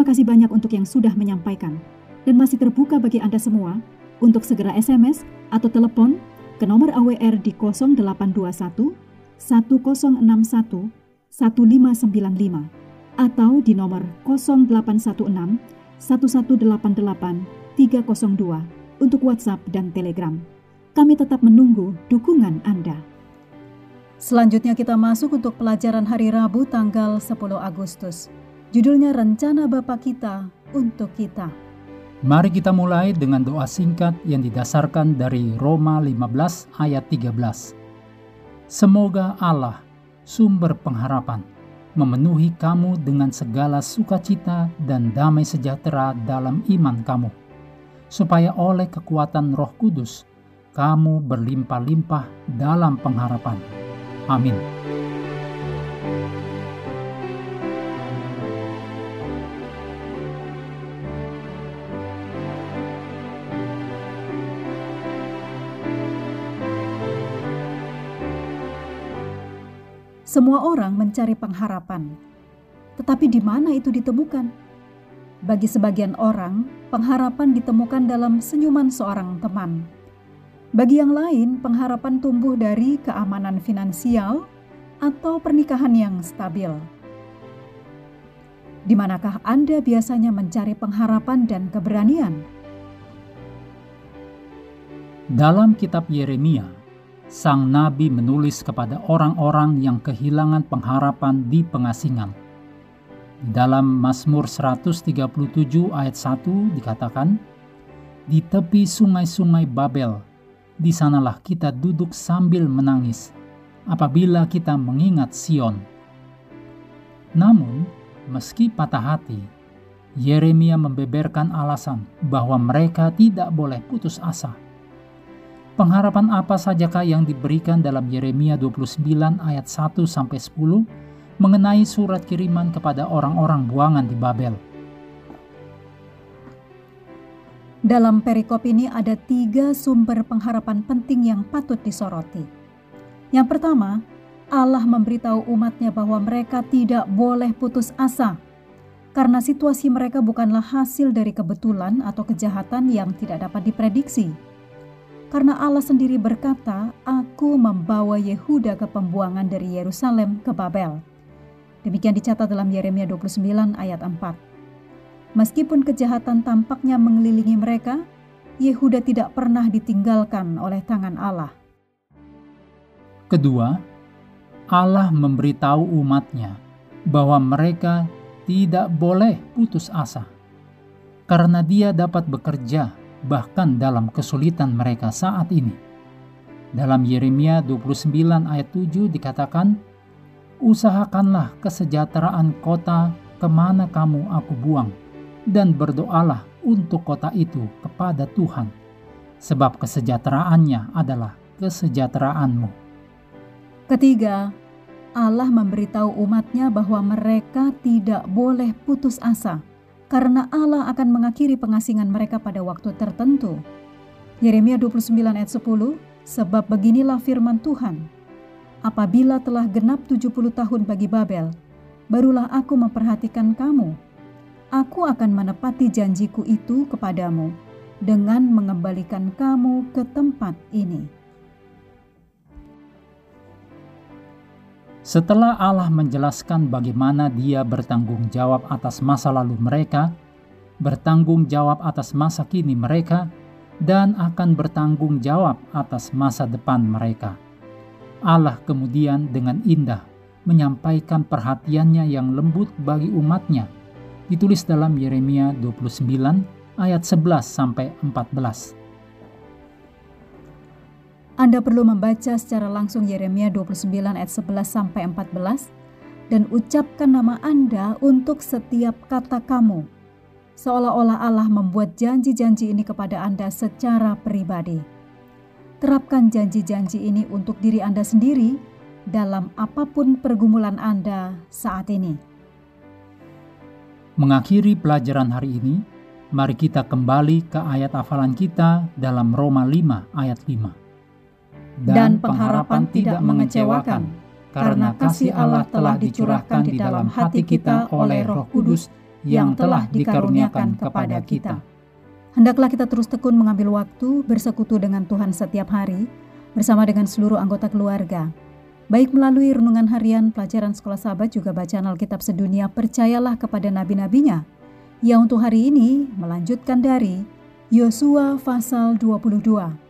Terima kasih banyak untuk yang sudah menyampaikan dan masih terbuka bagi Anda semua untuk segera SMS atau telepon ke nomor AWR di 0821 1061 1595 atau di nomor 0816 1188 302 untuk WhatsApp dan Telegram. Kami tetap menunggu dukungan Anda. Selanjutnya kita masuk untuk pelajaran hari Rabu tanggal 10 Agustus. Judulnya Rencana Bapa Kita untuk Kita. Mari kita mulai dengan doa singkat yang didasarkan dari Roma 15 ayat 13. Semoga Allah, sumber pengharapan, memenuhi kamu dengan segala sukacita dan damai sejahtera dalam iman kamu, supaya oleh kekuatan Roh Kudus kamu berlimpah-limpah dalam pengharapan. Amin. Semua orang mencari pengharapan, tetapi di mana itu ditemukan? Bagi sebagian orang, pengharapan ditemukan dalam senyuman seorang teman. Bagi yang lain, pengharapan tumbuh dari keamanan finansial atau pernikahan yang stabil. Di manakah Anda biasanya mencari pengharapan dan keberanian? Dalam kitab Yeremia, sang nabi menulis kepada orang-orang yang kehilangan pengharapan di pengasingan. Di dalam Mazmur 137 ayat 1 dikatakan, Di tepi sungai-sungai Babel, di sanalah kita duduk sambil menangis, apabila kita mengingat Sion. Namun, meski patah hati, Yeremia membeberkan alasan bahwa mereka tidak boleh putus asa Pengharapan apa sajakah yang diberikan dalam Yeremia 29 ayat 1 sampai 10 mengenai surat kiriman kepada orang-orang buangan di Babel? Dalam perikop ini ada tiga sumber pengharapan penting yang patut disoroti. Yang pertama, Allah memberitahu umatnya bahwa mereka tidak boleh putus asa karena situasi mereka bukanlah hasil dari kebetulan atau kejahatan yang tidak dapat diprediksi karena Allah sendiri berkata, Aku membawa Yehuda ke pembuangan dari Yerusalem ke Babel. Demikian dicatat dalam Yeremia 29 ayat 4. Meskipun kejahatan tampaknya mengelilingi mereka, Yehuda tidak pernah ditinggalkan oleh tangan Allah. Kedua, Allah memberitahu umatnya bahwa mereka tidak boleh putus asa, karena dia dapat bekerja bahkan dalam kesulitan mereka saat ini. Dalam Yeremia 29 ayat 7 dikatakan, Usahakanlah kesejahteraan kota ke mana kamu aku buang, dan berdoalah untuk kota itu kepada Tuhan, sebab kesejahteraannya adalah kesejahteraanmu. Ketiga, Allah memberitahu umatnya bahwa mereka tidak boleh putus asa karena Allah akan mengakhiri pengasingan mereka pada waktu tertentu. Yeremia 29 ayat 10, sebab beginilah firman Tuhan, apabila telah genap 70 tahun bagi Babel, barulah aku memperhatikan kamu. Aku akan menepati janjiku itu kepadamu dengan mengembalikan kamu ke tempat ini. Setelah Allah menjelaskan bagaimana Dia bertanggung jawab atas masa lalu mereka, bertanggung jawab atas masa kini mereka, dan akan bertanggung jawab atas masa depan mereka, Allah kemudian dengan indah menyampaikan perhatiannya yang lembut bagi umatnya, ditulis dalam Yeremia 29 ayat 11 sampai 14. Anda perlu membaca secara langsung Yeremia 29 ayat 11 sampai 14 dan ucapkan nama Anda untuk setiap kata kamu seolah-olah Allah membuat janji-janji ini kepada Anda secara pribadi. Terapkan janji-janji ini untuk diri Anda sendiri dalam apa pun pergumulan Anda saat ini. Mengakhiri pelajaran hari ini, mari kita kembali ke ayat hafalan kita dalam Roma 5 ayat 5. Dan pengharapan tidak mengecewakan, karena kasih Allah telah dicurahkan di dalam hati kita oleh Roh Kudus yang telah dikaruniakan kepada kita. Hendaklah kita terus tekun mengambil waktu bersekutu dengan Tuhan setiap hari bersama dengan seluruh anggota keluarga Baik melalui renungan harian, pelajaran sekolah sahabat juga bacaan Alkitab sedunia, percayalah kepada nabi-nabinya. Yang untuk hari ini melanjutkan dari Yosua pasal 22.